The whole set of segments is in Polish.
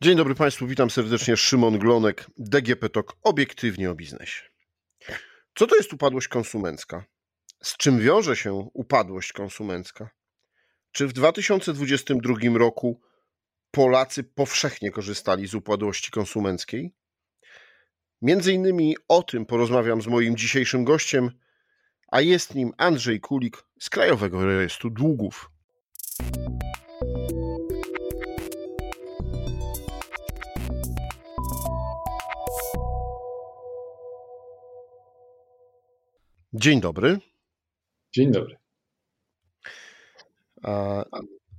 Dzień dobry Państwu, witam serdecznie. Szymon Glonek, DGP TOK, obiektywnie o biznesie. Co to jest upadłość konsumencka? Z czym wiąże się upadłość konsumencka? Czy w 2022 roku Polacy powszechnie korzystali z upadłości konsumenckiej? Między innymi o tym porozmawiam z moim dzisiejszym gościem, a jest nim Andrzej Kulik z Krajowego Rejestru Długów. Dzień dobry. Dzień dobry.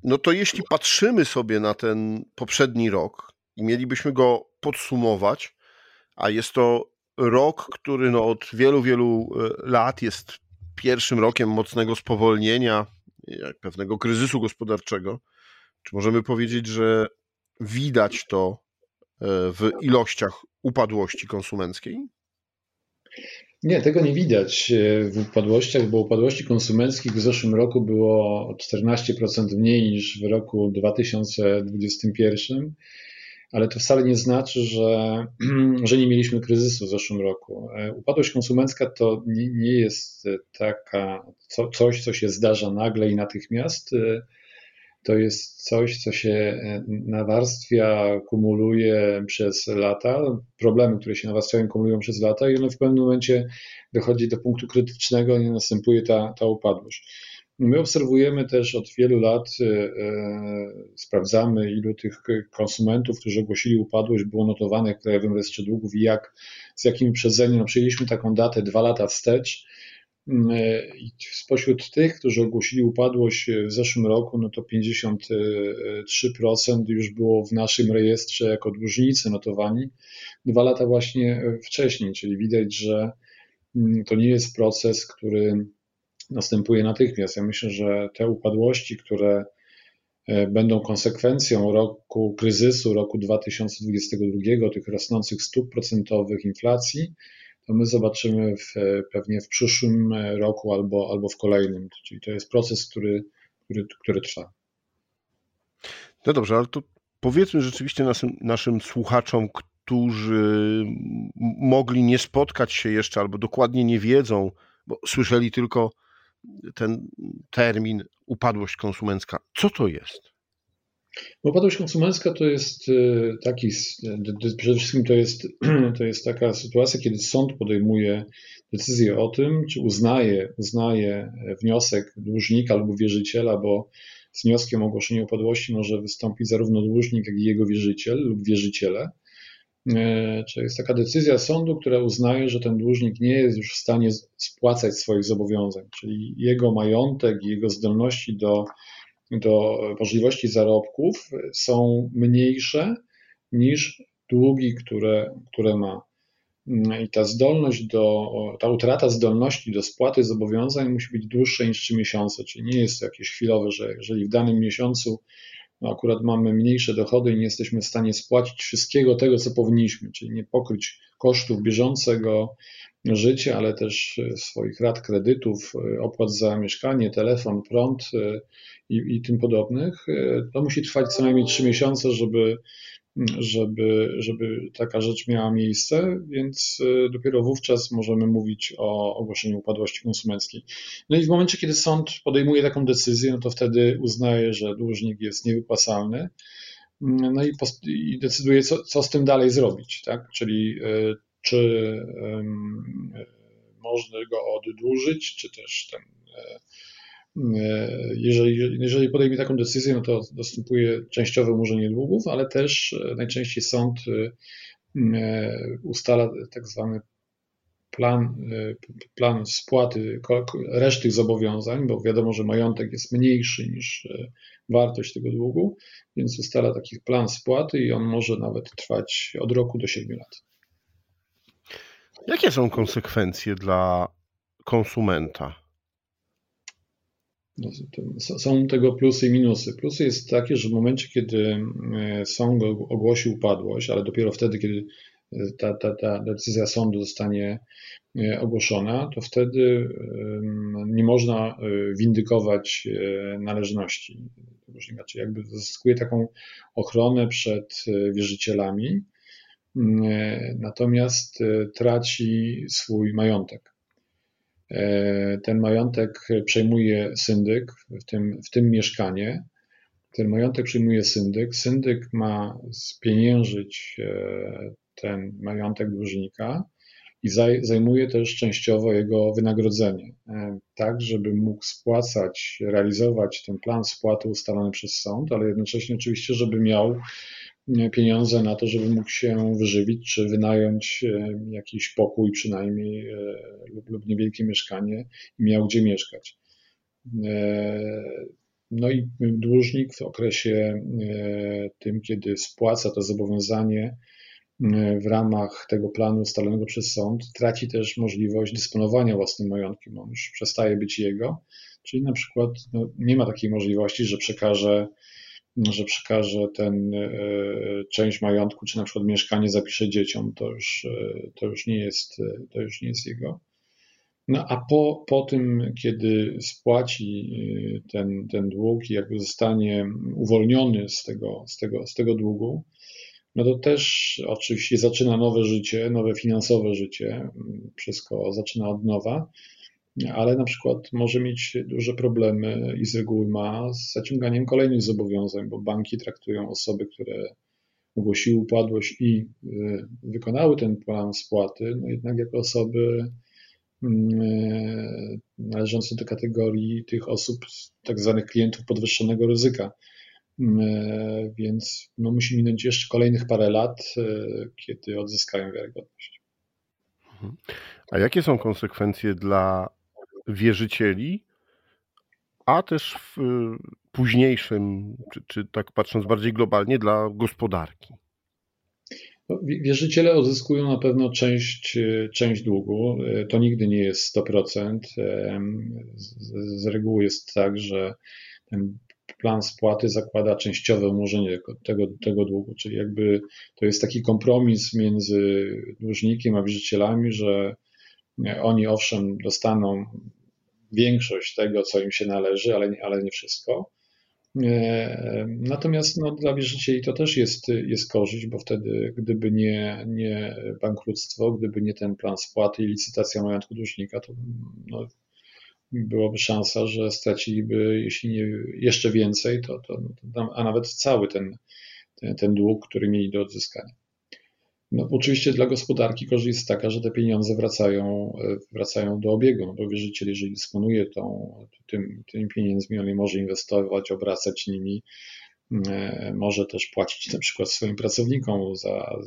No to jeśli patrzymy sobie na ten poprzedni rok i mielibyśmy go podsumować, a jest to rok, który no od wielu, wielu e, lat jest pierwszym rokiem mocnego spowolnienia, pewnego kryzysu gospodarczego, czy możemy powiedzieć, że widać to e, w ilościach upadłości konsumenckiej? Nie, tego nie widać e, w upadłościach, bo upadłości konsumenckich w zeszłym roku było o 14% mniej niż w roku 2021, ale to wcale nie znaczy, że, że nie mieliśmy kryzysu w zeszłym roku. E, upadłość konsumencka to nie, nie jest taka co, coś, co się zdarza nagle i natychmiast to jest coś, co się e, nawarstwia, kumuluje przez lata. Problemy, które się nawarstwiają, kumulują przez lata i one w pewnym momencie dochodzi do punktu krytycznego i następuje ta, ta upadłość. My obserwujemy też od wielu lat, e, e, sprawdzamy, ilu tych konsumentów, którzy ogłosili upadłość, było notowanych w Krajowym Rejestrze Długów i jak, z jakim przedzeniem. No, przyjęliśmy taką datę dwa lata wstecz spośród tych, którzy ogłosili upadłość w zeszłym roku, no to 53% już było w naszym rejestrze jako dłużnicy notowani dwa lata właśnie wcześniej, czyli widać, że mm, to nie jest proces, który następuje natychmiast. Ja myślę, że te upadłości, które e, będą konsekwencją roku kryzysu, roku 2022, tych rosnących stóp procentowych, inflacji, to my zobaczymy w, pewnie w przyszłym roku albo, albo w kolejnym. Czyli to jest proces, który, który, który trwa. No dobrze, ale to powiedzmy rzeczywiście naszym, naszym słuchaczom, którzy mogli nie spotkać się jeszcze albo dokładnie nie wiedzą, bo słyszeli tylko ten termin upadłość konsumencka. Co to jest? Upadłość konsumencka to jest e, taki, e, przede wszystkim to jest, to jest taka sytuacja, kiedy sąd podejmuje decyzję o tym, czy uznaje, uznaje wniosek dłużnika lub wierzyciela, bo z wnioskiem o ogłoszenie upadłości może wystąpić zarówno dłużnik, jak i jego wierzyciel lub wierzyciele. E, czy jest taka decyzja sądu, która uznaje, że ten dłużnik nie jest już w stanie spłacać swoich zobowiązań, czyli jego majątek i jego zdolności do do możliwości zarobków są mniejsze niż długi, które, które ma. I ta zdolność do, ta utrata zdolności do spłaty zobowiązań musi być dłuższa niż 3 miesiące, czyli nie jest to jakieś chwilowe, że jeżeli w danym miesiącu no akurat mamy mniejsze dochody i nie jesteśmy w stanie spłacić wszystkiego tego, co powinniśmy, czyli nie pokryć kosztów bieżącego życia, ale też swoich rat kredytów, opłat za mieszkanie, telefon, prąd i, i tym podobnych. E, to musi trwać co najmniej 3 miesiące, żeby, żeby, żeby taka rzecz miała miejsce, więc e, dopiero wówczas możemy mówić o ogłoszeniu upadłości konsumenckiej. No i w momencie, kiedy sąd podejmuje taką decyzję, no to wtedy uznaje, że dłużnik jest niewypłacalny. No i, i decyduje, co, co z tym dalej zrobić, tak? Czyli e, czy um, można go oddłużyć, czy też ten jeżeli, jeżeli podejmie taką decyzję, no to dostępuje częściowe umorzenie długów, ale też e, najczęściej sąd e, ustala tak zwany plan, plan spłaty reszty zobowiązań, bo wiadomo, że majątek jest mniejszy niż wartość tego długu, więc ustala taki plan spłaty i on może nawet trwać od roku do 7 lat. Jakie są konsekwencje dla konsumenta? Są tego plusy i minusy. Plusy jest takie, że w momencie, kiedy e, sąd ogłosi upadłość, ale dopiero wtedy, kiedy ta, ta, ta decyzja sądu zostanie ogłoszona, to wtedy nie można windykować należności czyli jakby zyskuje taką ochronę przed wierzycielami, natomiast traci swój majątek. Ten majątek przejmuje syndyk, w tym, w tym mieszkanie. Ten majątek przyjmuje syndyk. Syndyk ma spieniężyć e, ten majątek dłużnika i zajmuje też częściowo jego wynagrodzenie, e, tak żeby mógł spłacać, realizować ten plan spłaty ustalony przez sąd, ale jednocześnie oczywiście, żeby miał e, pieniądze na to, żeby mógł się wyżywić, czy wynająć jakiś pokój przynajmniej lub, lub niewielkie mieszkanie i miał gdzie mieszkać. No i dłużnik w okresie e, tym, kiedy spłaca to zobowiązanie e, w ramach tego planu ustalonego przez sąd, traci też możliwość dysponowania własnym majątkiem. On już przestaje być jego, czyli na przykład no, nie ma takiej możliwości, że przekaże, że przekaże ten e, część majątku, czy na przykład mieszkanie zapisze dzieciom, to już, to już, nie, jest, to już nie jest jego. No a po, po tym, kiedy spłaci ten, ten dług i jakby zostanie uwolniony z tego, z, tego, z tego długu, no to też oczywiście zaczyna nowe życie, nowe finansowe życie, wszystko zaczyna od nowa, ale na przykład może mieć duże problemy i z reguły ma z zaciąganiem kolejnych zobowiązań, bo banki traktują osoby, które ogłosiły upadłość i y, wykonały ten plan spłaty, no jednak jako osoby Mm, e, należące do kategorii tych osób, tak zwanych klientów podwyższonego ryzyka. Mm, e, więc no, musi minąć jeszcze kolejnych parę lat, kiedy odzyskają wiarygodność. Mhm. A jakie są konsekwencje dla wierzycieli, a też w późniejszym, czy, czy tak patrząc bardziej globalnie, dla gospodarki? No, wierzyciele odzyskują na pewno część, e, część długu. E, to nigdy nie jest 100%. E, z reguły jest tak, że ten plan spłaty zakłada częściowe umorzenie tego, tego długu, czyli jakby to jest taki kompromis między dłużnikiem a wierzycielami, że oni owszem dostaną większość tego, co im się należy, ale, ale nie wszystko. E, natomiast no, dla wierzycieli to też jest, jest korzyść, bo wtedy, gdyby nie, nie bankructwo, gdyby nie ten plan spłaty i licytacja majątku dłużnika, to no, byłoby szansa, że straciliby, jeśli nie jeszcze więcej, to, to, to a nawet cały ten, ten, ten dług, który mieli do odzyskania. No, oczywiście dla gospodarki korzyść jest taka, że te pieniądze wracają, e, wracają do obiegu, no bo wierzyciel, jeżeli dysponuje tą, tym, tymi pieniędzmi, on może inwestować, obracać nimi, e, może też płacić na przykład swoim pracownikom, za,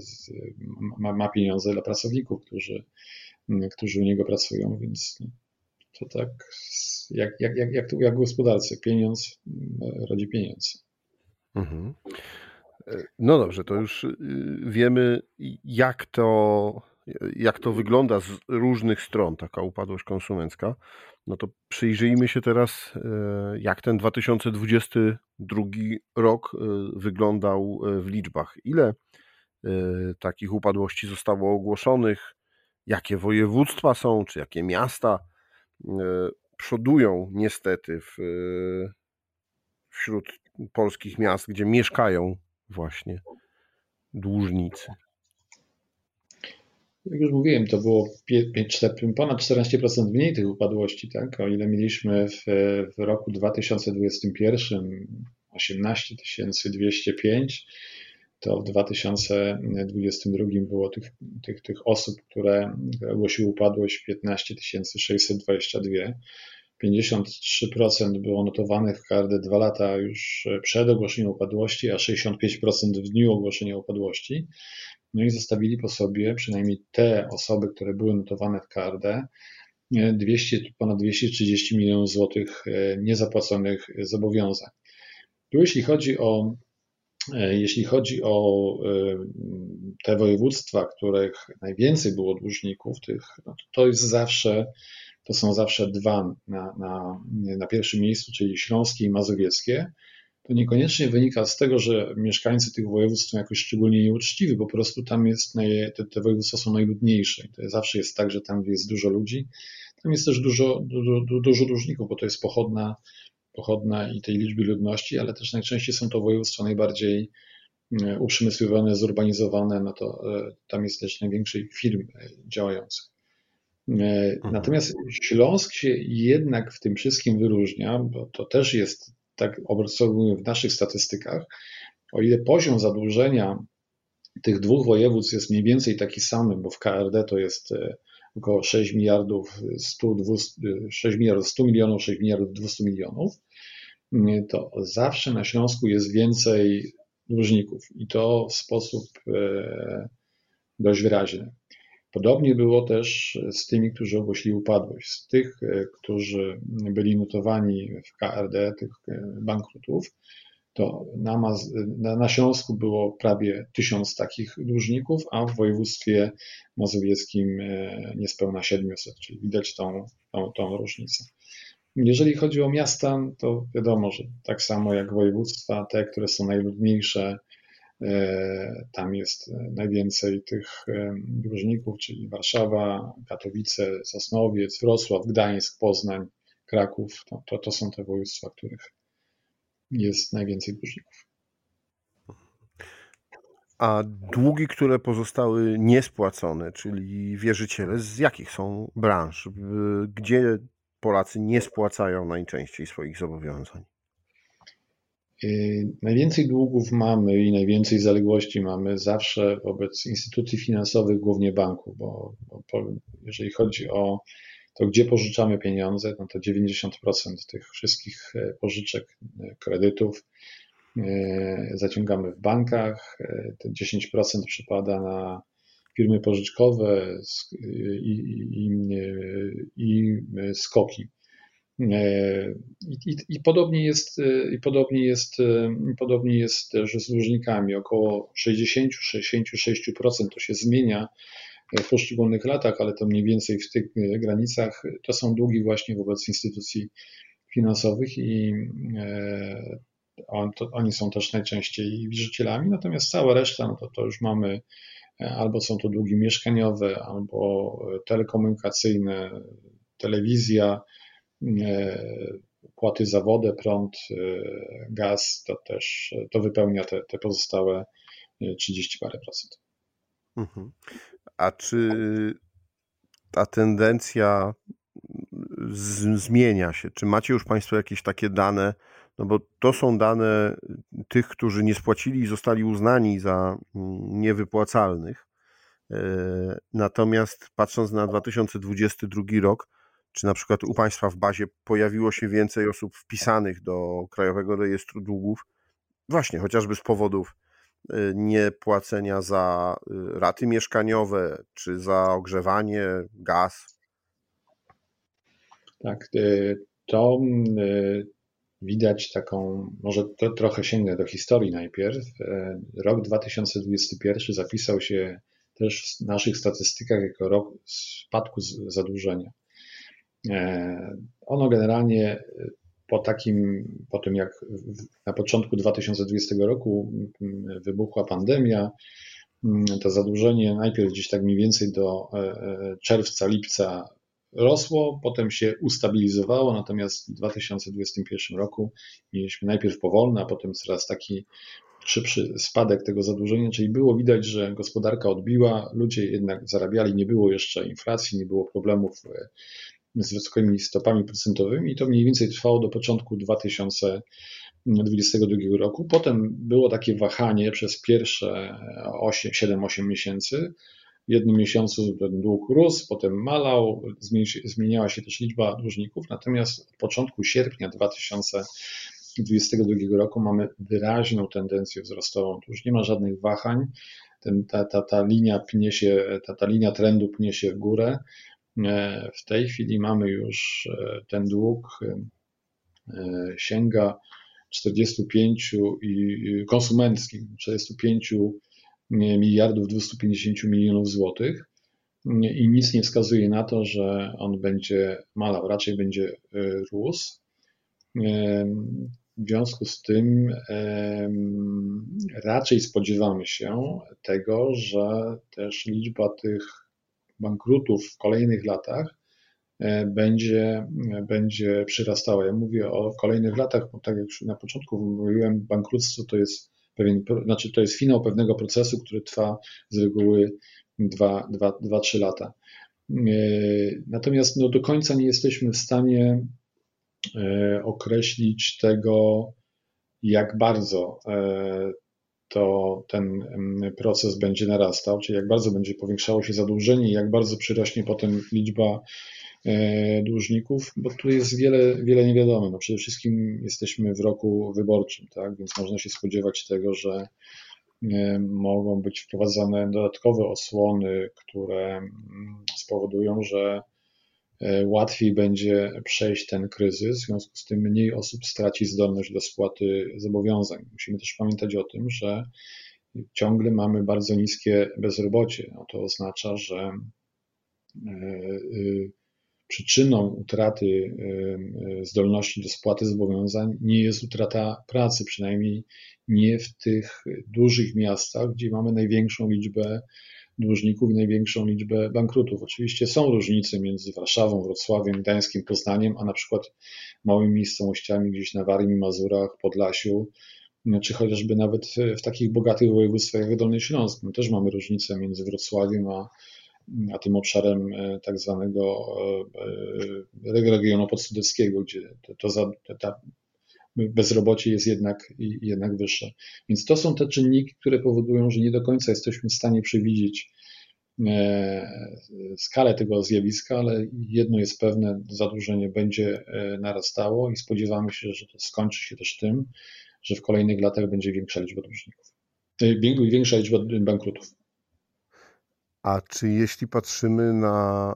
ma, ma pieniądze dla pracowników, którzy, którzy u niego pracują, więc to tak jak, jak, jak, jak, jak w gospodarce, pieniądz rodzi pieniądz. Mhm. No dobrze, to już y, wiemy, jak to, jak to wygląda z różnych stron, taka upadłość konsumencka. No to przyjrzyjmy się teraz, e, jak ten 2022 rok e, wyglądał w liczbach. Ile takich upadłości zostało ogłoszonych, jakie województwa są, czy jakie miasta przodują niestety w, wśród polskich miast, gdzie mieszkają właśnie dłużnicy? Jak już mówiłem, to było ponad 14% mniej tych upadłości, tak? O ile mieliśmy w, w roku 2021 18 205, to w 2022 było tych, tych, tych osób, które ogłosiły upadłość 15 622. 53% było notowanych w KRD dwa lata już przed ogłoszeniem upadłości, a 65% w dniu ogłoszenia upadłości. No i zostawili po sobie przynajmniej te osoby, które były notowane w KRD, 200, ponad 230 milionów złotych e, niezapłaconych zobowiązań. Tu jeśli chodzi o e, jeśli chodzi o e, te województwa, których najwięcej było dłużników, tych, no to, to jest zawsze to są zawsze dwa na, na, na pierwszym miejscu, czyli śląskie i mazowieckie. to niekoniecznie wynika z tego, że mieszkańcy tych województw są jakoś szczególnie nieuczciwi, po prostu tam jest, naj, te, te województwa są najludniejsze. I to zawsze jest tak, że tam, jest dużo ludzi, tam jest też dużo, dużo, dużo dłużników, bo to jest pochodna, pochodna i tej liczby ludności, ale też najczęściej są to województwa najbardziej e, uprzemysłowione, zurbanizowane, no to e, tam jest też największej firm e, działających. Mhm. Natomiast Śląsk się jednak w tym wszystkim wyróżnia, bo to też jest, tak obserwujemy w naszych statystykach, o ile poziom zadłużenia tych dwóch województw jest mniej więcej taki sam, bo w KRD to jest około 6 miliardów 100, 200, 6 miliardów 100 milionów, 6 miliardów 200 milionów, to zawsze na Śląsku jest więcej dłużników i to w sposób e, dość wyraźny. Podobnie było też z tymi, którzy ogłosili upadłość. Z tych, e, którzy byli notowani w KRD, tych e, bankrutów, to na, na, na Śląsku było prawie tysiąc takich dłużników, a w województwie mazowieckim e, niespełna 700, czyli widać tą, tą, tą różnicę. Jeżeli chodzi o miasta, to wiadomo, że tak samo jak województwa, te, które są najludniejsze, tam jest najwięcej tych e, dłużników, czyli Warszawa, Katowice, Sosnowiec, Wrocław, Gdańsk, Poznań, Kraków. To, to, to są te województwa, których jest najwięcej dłużników. A długi, które pozostały niespłacone, czyli wierzyciele, z jakich są branż? Gdzie Polacy nie spłacają najczęściej swoich zobowiązań? Y, najwięcej długów mamy i najwięcej zaległości mamy zawsze wobec instytucji finansowych, głównie banków, bo, bo jeżeli chodzi o to gdzie pożyczamy pieniądze, no to 90% tych wszystkich e, pożyczek, e, kredytów e, zaciągamy w bankach, te 10% przypada na firmy pożyczkowe i, i, i, i skoki. I, I, podobnie jest, i podobnie jest, podobnie jest też z dłużnikami. Około 60-66% to się zmienia w poszczególnych latach, ale to mniej więcej w tych e, granicach, to są długi właśnie wobec instytucji finansowych i e, on, to, oni są też najczęściej wierzycielami, natomiast cała reszta, no to, to już mamy e, albo są to długi mieszkaniowe, albo telekomunikacyjne, telewizja, płaty za wodę, prąd, gaz, to też to wypełnia te, te pozostałe 30 parę procent. Mhm. A czy ta tendencja z, zmienia się? Czy macie już Państwo jakieś takie dane? No bo to są dane tych, którzy nie spłacili i zostali uznani za mm, niewypłacalnych. E, natomiast patrząc na 2022 rok, czy na przykład u Państwa w bazie pojawiło się więcej osób wpisanych do Krajowego Rejestru Długów, właśnie chociażby z powodów Y, niepłacenia za y, raty mieszkaniowe czy za ogrzewanie, gaz? Tak, y, to widać taką, może to trochę sięgnę do historii najpierw. Rok 2021 zapisał się też w naszych statystykach jako rok spadku zadłużenia. Ono generalnie po takim, po tym jak na początku 2020 roku wybuchła pandemia, to zadłużenie najpierw gdzieś tak mniej więcej do e, e, czerwca, lipca rosło, potem się ustabilizowało, natomiast w 2021 roku mieliśmy najpierw powolny, a potem coraz taki szybszy spadek tego zadłużenia, czyli było widać, że gospodarka odbiła, ludzie jednak zarabiali, nie było jeszcze inflacji, nie było problemów e, z wysokimi stopami procentowymi i to mniej więcej trwało do początku 2022 roku. Potem było takie wahanie przez pierwsze 7-8 miesięcy. W jednym miesiącu ten dług rósł, potem malał, zmieniała się też liczba dłużników, natomiast od początku sierpnia 2022 roku mamy wyraźną tendencję wzrostową. Tu już nie ma żadnych wahań. Ten, ta, ta, ta, linia pnie się, ta, ta linia trendu pnie się w górę. E, w tej chwili mamy już e, ten dług e, sięga 45 i konsumencki 45 miliardów 250 milionów złotych i nic nie wskazuje na to, że on będzie malał, raczej będzie rósł. w związku z tym raczej spodziewamy się tego, że też liczba tych bankrutów w kolejnych latach e, będzie, będzie przyrastała. Ja mówię o kolejnych latach, bo tak jak już na początku mówiłem, bankructwo to jest pewien, znaczy to jest finał pewnego procesu, który trwa z reguły 2-3 lata. E, natomiast no, do końca nie jesteśmy w stanie e, określić tego, jak bardzo e, to ten proces będzie narastał, czyli jak bardzo będzie powiększało się zadłużenie, jak bardzo przyrośnie potem liczba dłużników, bo tu jest wiele, wiele niewiadomych. No przede wszystkim jesteśmy w roku wyborczym, tak? więc można się spodziewać tego, że mogą być wprowadzane dodatkowe osłony, które mm, spowodują, że e, łatwiej będzie przejść ten kryzys, w związku z tym mniej osób straci zdolność do spłaty zobowiązań. Musimy też pamiętać o tym, że ciągle mamy bardzo niskie bezrobocie. No to oznacza, że e, y, przyczyną utraty zdolności do spłaty zobowiązań nie jest utrata pracy, przynajmniej nie w tych dużych miastach, gdzie mamy największą liczbę dłużników i największą liczbę bankrutów. Oczywiście są różnice między Warszawą, Wrocławiem, Gdańskim, Poznaniem, a na przykład małymi miejscowościami gdzieś na Warmii, Mazurach, Podlasiu, czy chociażby nawet w takich bogatych województwach jak Dolny Śląsk. My też mamy różnicę między Wrocławiem a, a tym obszarem e, tak zwanego e, e, regionu podsudeckiego, gdzie to, to, ta bezrobocie jest jednak, jednak wyższe. Więc to są te czynniki, które powodują, że nie do końca jesteśmy w stanie przewidzieć e, skalę tego zjawiska, ale jedno jest pewne, zadłużenie będzie e, narastało i spodziewamy się, że to skończy się też tym, że w kolejnych latach będzie większa liczba dłużników, e, większa liczba bankrutów. A czy jeśli patrzymy na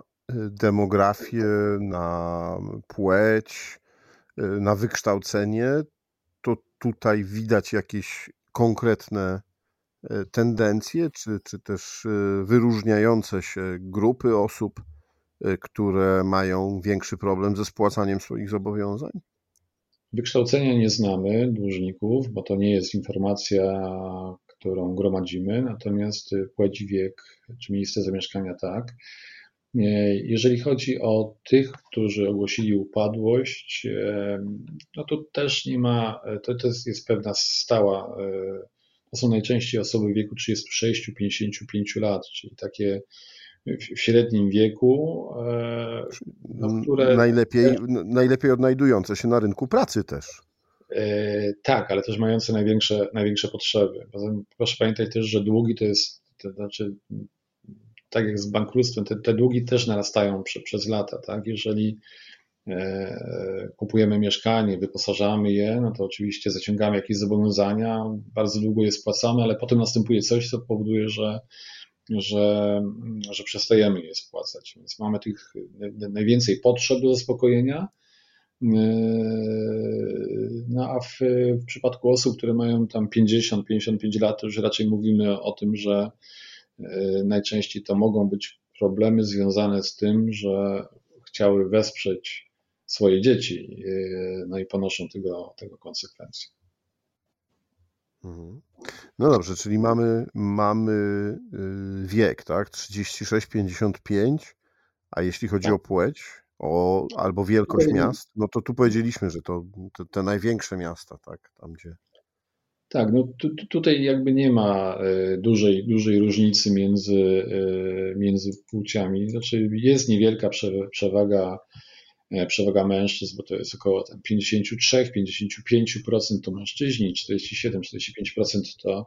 demografię, na płeć, na wykształcenie, to tutaj widać jakieś konkretne y, tendencje, czy, czy też y, wyróżniające się grupy osób, które mają większy problem ze spłacaniem swoich zobowiązań? Wykształcenia nie znamy dłużników, bo to nie jest informacja, którą gromadzimy, natomiast płeć, wiek czy miejsce zamieszkania tak. Jeżeli chodzi o tych, którzy ogłosili upadłość, no to też nie ma, to, to jest pewna stała, e, to są najczęściej osoby w wieku 36-55 lat, czyli takie w średnim wieku, e, no, które... Najlepiej, najlepiej odnajdujące się na rynku pracy też. E, tak, ale też mające największe, największe potrzeby. Proszę pamiętać też, że długi to jest, to znaczy tak jak z bankructwem, te, te długi też narastają prze, przez lata. Tak? Jeżeli e, kupujemy mieszkanie, wyposażamy je, no to oczywiście zaciągamy jakieś zobowiązania, bardzo długo je spłacamy, ale potem następuje coś, co powoduje, że, że, że przestajemy je spłacać. Więc mamy tych najwięcej potrzeb do zaspokojenia. E, no a w, w przypadku osób, które mają tam 50-55 lat, to już raczej mówimy o tym, że najczęściej to mogą być problemy związane z tym, że chciały wesprzeć swoje dzieci, e, no i ponoszą tego, tego konsekwencje. Mhm. No dobrze, czyli mamy, mamy y, wiek, tak? 36-55, a jeśli chodzi tak. o płeć o, albo wielkość miast, no to tu powiedzieliśmy, że to te, te największe miasta, tak? Tam gdzie tak, no tu, tutaj jakby nie ma e, dużej, dużej różnicy między, e, między płciami. Znaczy jest niewielka przewaga, e, przewaga mężczyzn, bo to jest około 53-55% to mężczyźni, 47-45% to,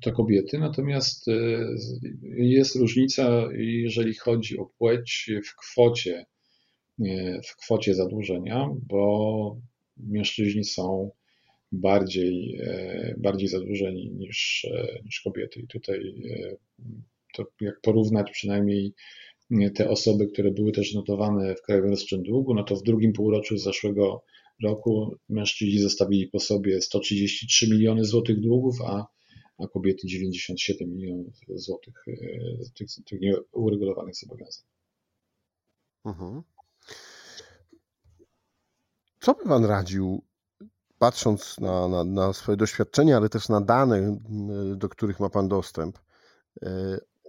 to kobiety. Natomiast jest różnica, jeżeli chodzi o płeć w kwocie, w kwocie zadłużenia, bo mężczyźni są bardziej, e, bardziej zadłużeni niż, e, niż kobiety. I tutaj e, to jak porównać przynajmniej te osoby, które były też notowane w Krajowym Rejestrze Długu, no to w drugim półroczu zeszłego roku mężczyźni zostawili po sobie 133 miliony złotych długów, a, a kobiety 97 milionów złotych tych, tych nieuregulowanych zobowiązań. Mhm. Co by Pan radził patrząc na, na, na swoje doświadczenia, ale też na dane, do których ma Pan dostęp,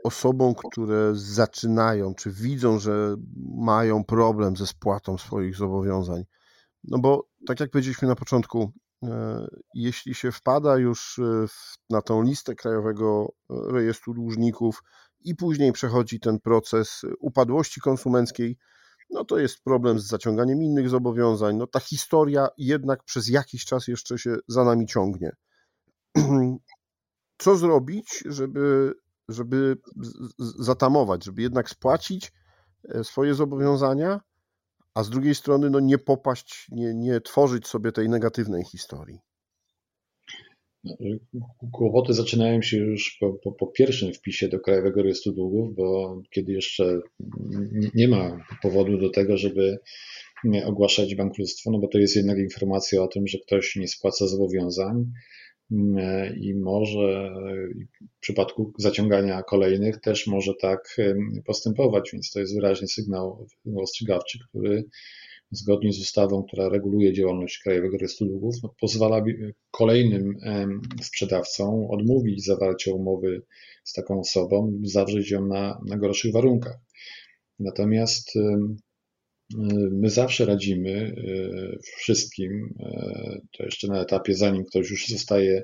osobom, które zaczynają, czy widzą, że mają problem ze spłatą swoich zobowiązań. No bo, tak jak powiedzieliśmy na początku, e, jeśli się wpada już e, na tą listę Krajowego Rejestru Dłużników i później przechodzi ten proces upadłości konsumenckiej, no to jest problem z zaciąganiem innych zobowiązań. No ta historia jednak przez jakiś czas jeszcze się za nami ciągnie. Co zrobić, żeby żeby zatamować, żeby jednak spłacić e, swoje zobowiązania, a z drugiej strony no nie popaść, nie, nie tworzyć sobie tej negatywnej historii. Kłopoty zaczynają się już po, po, po, pierwszym wpisie do Krajowego Rejestru Długów, bo kiedy jeszcze nie ma powodu do tego, żeby ogłaszać bankructwo, no bo to jest jednak informacja o tym, że ktoś nie spłaca zobowiązań, E, i może w przypadku zaciągania kolejnych też może tak postępować, więc to jest wyraźny sygnał ostrzegawczy, który zgodnie z ustawą, która reguluje działalność Krajowego Rejestru Długów, pozwala kolejnym sprzedawcom odmówić zawarcia umowy z taką osobą, zawrzeć ją na, na gorszych warunkach. Natomiast My zawsze radzimy e, wszystkim, e, to jeszcze na etapie, zanim ktoś już zostaje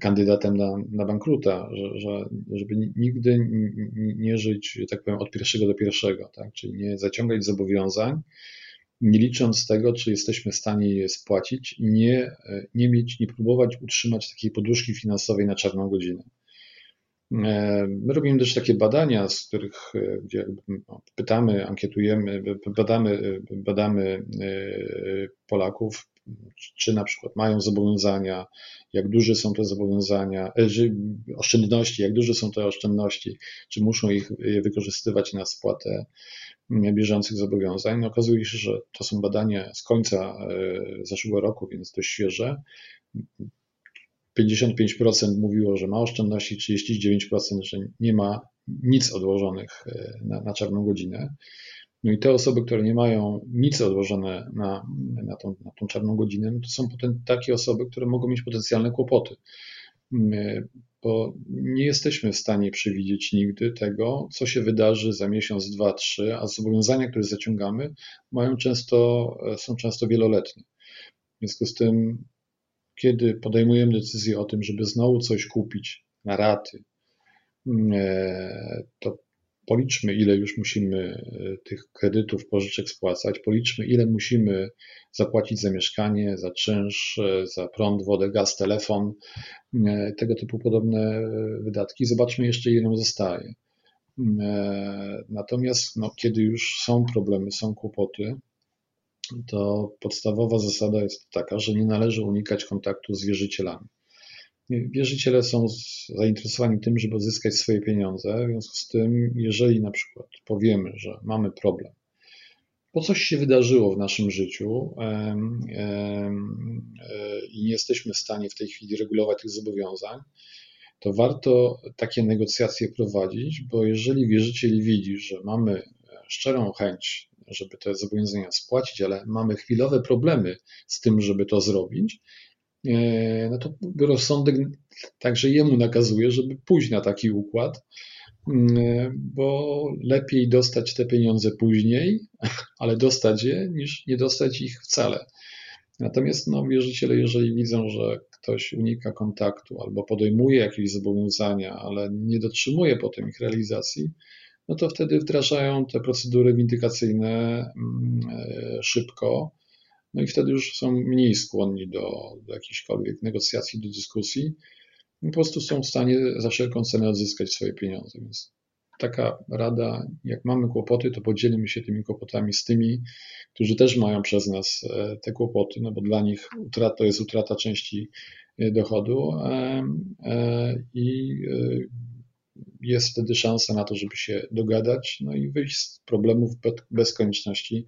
kandydatem na, na bankruta, że, że, żeby nigdy nie żyć, tak powiem, od pierwszego do pierwszego, tak? czyli nie zaciągać zobowiązań, nie licząc tego, czy jesteśmy w stanie je spłacić nie, nie mieć, nie próbować utrzymać takiej poduszki finansowej na czarną godzinę. E, my robimy też takie badania, z których e, gdzie no, pytamy, ankietujemy, badamy, badamy e, Polaków, czy na przykład mają zobowiązania, jak duże są te zobowiązania, oszczędności, jak duże są te oszczędności, czy muszą ich wykorzystywać na spłatę bieżących zobowiązań. No, okazuje się, że to są badania z końca zeszłego roku, więc dość świeże. 55% mówiło, że ma oszczędności, 39%, że nie ma nic odłożonych e, na, na czarną godzinę. No i te osoby, które nie mają nic odłożone na, na, tą, na tą czarną godzinę, no to są potem takie osoby, które mogą mieć potencjalne kłopoty. Bo nie jesteśmy w stanie przewidzieć nigdy tego, co się wydarzy za miesiąc, dwa, trzy, a zobowiązania, które zaciągamy, mają często, są często wieloletnie. W związku z tym kiedy podejmujemy decyzję o tym, żeby znowu coś kupić na raty, e, to policzmy, ile już musimy e, tych kredytów, pożyczek spłacać, policzmy, ile musimy zapłacić za mieszkanie, za czynsz, e, za prąd, wodę, gaz, telefon, tego typu podobne wydatki. Zobaczmy jeszcze, ile nam zostaje. Natomiast no, kiedy już są problemy, są kłopoty, to podstawowa zasada jest taka, że nie należy unikać kontaktu z wierzycielami. Wierzyciele są zainteresowani tym, żeby uzyskać swoje pieniądze, w związku z tym, jeżeli na przykład powiemy, że mamy problem, bo coś się wydarzyło w naszym życiu e, i nie jesteśmy w stanie w tej chwili regulować tych zobowiązań, to warto takie negocjacje prowadzić, bo jeżeli wierzyciel widzi, że mamy szczerą chęć żeby te zobowiązania spłacić, ale mamy chwilowe problemy z tym, żeby to zrobić, e, no to rozsądek także jemu nakazuje, żeby pójść na taki układ, e, bo lepiej dostać te pieniądze później, ale dostać je, niż nie dostać ich wcale. Natomiast no, wierzyciele, jeżeli widzą, że ktoś unika kontaktu albo podejmuje jakieś zobowiązania, ale nie dotrzymuje potem ich realizacji, no to wtedy wdrażają te procedury windykacyjne mm, e, szybko, no i wtedy już są mniej skłonni do, do jakichkolwiek negocjacji, do dyskusji. Po prostu są w stanie za wszelką cenę odzyskać swoje pieniądze. Więc taka rada, jak mamy kłopoty, to podzielimy się tymi kłopotami z tymi, którzy też mają przez nas e, te kłopoty, no bo dla nich utrata, to jest utrata części e, dochodu i jest wtedy szansa na to, żeby się dogadać, no i wyjść z problemów bez konieczności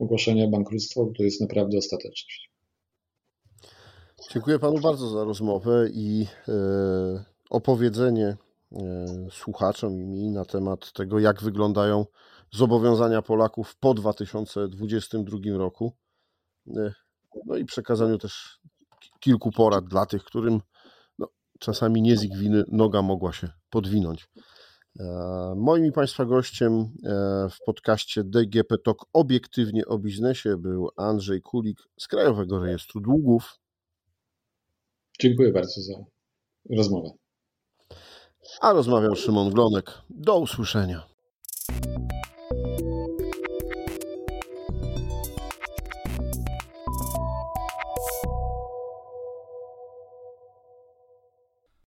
ogłoszenia bankructwa, bo to jest naprawdę ostateczność. Dziękuję panu bardzo za rozmowę i e, opowiedzenie e, słuchaczom i mi na temat tego, jak wyglądają zobowiązania Polaków po 2022 roku. E, no i przekazaniu też kilku porad dla tych, którym no, czasami nie z ich winy noga mogła się podwinąć. E, moim i Państwa gościem e, w podcaście DGP Talk obiektywnie o biznesie był Andrzej Kulik z Krajowego Rejestru Długów. Dziękuję bardzo za rozmowę. A rozmawiał Szymon Glonek. Do usłyszenia.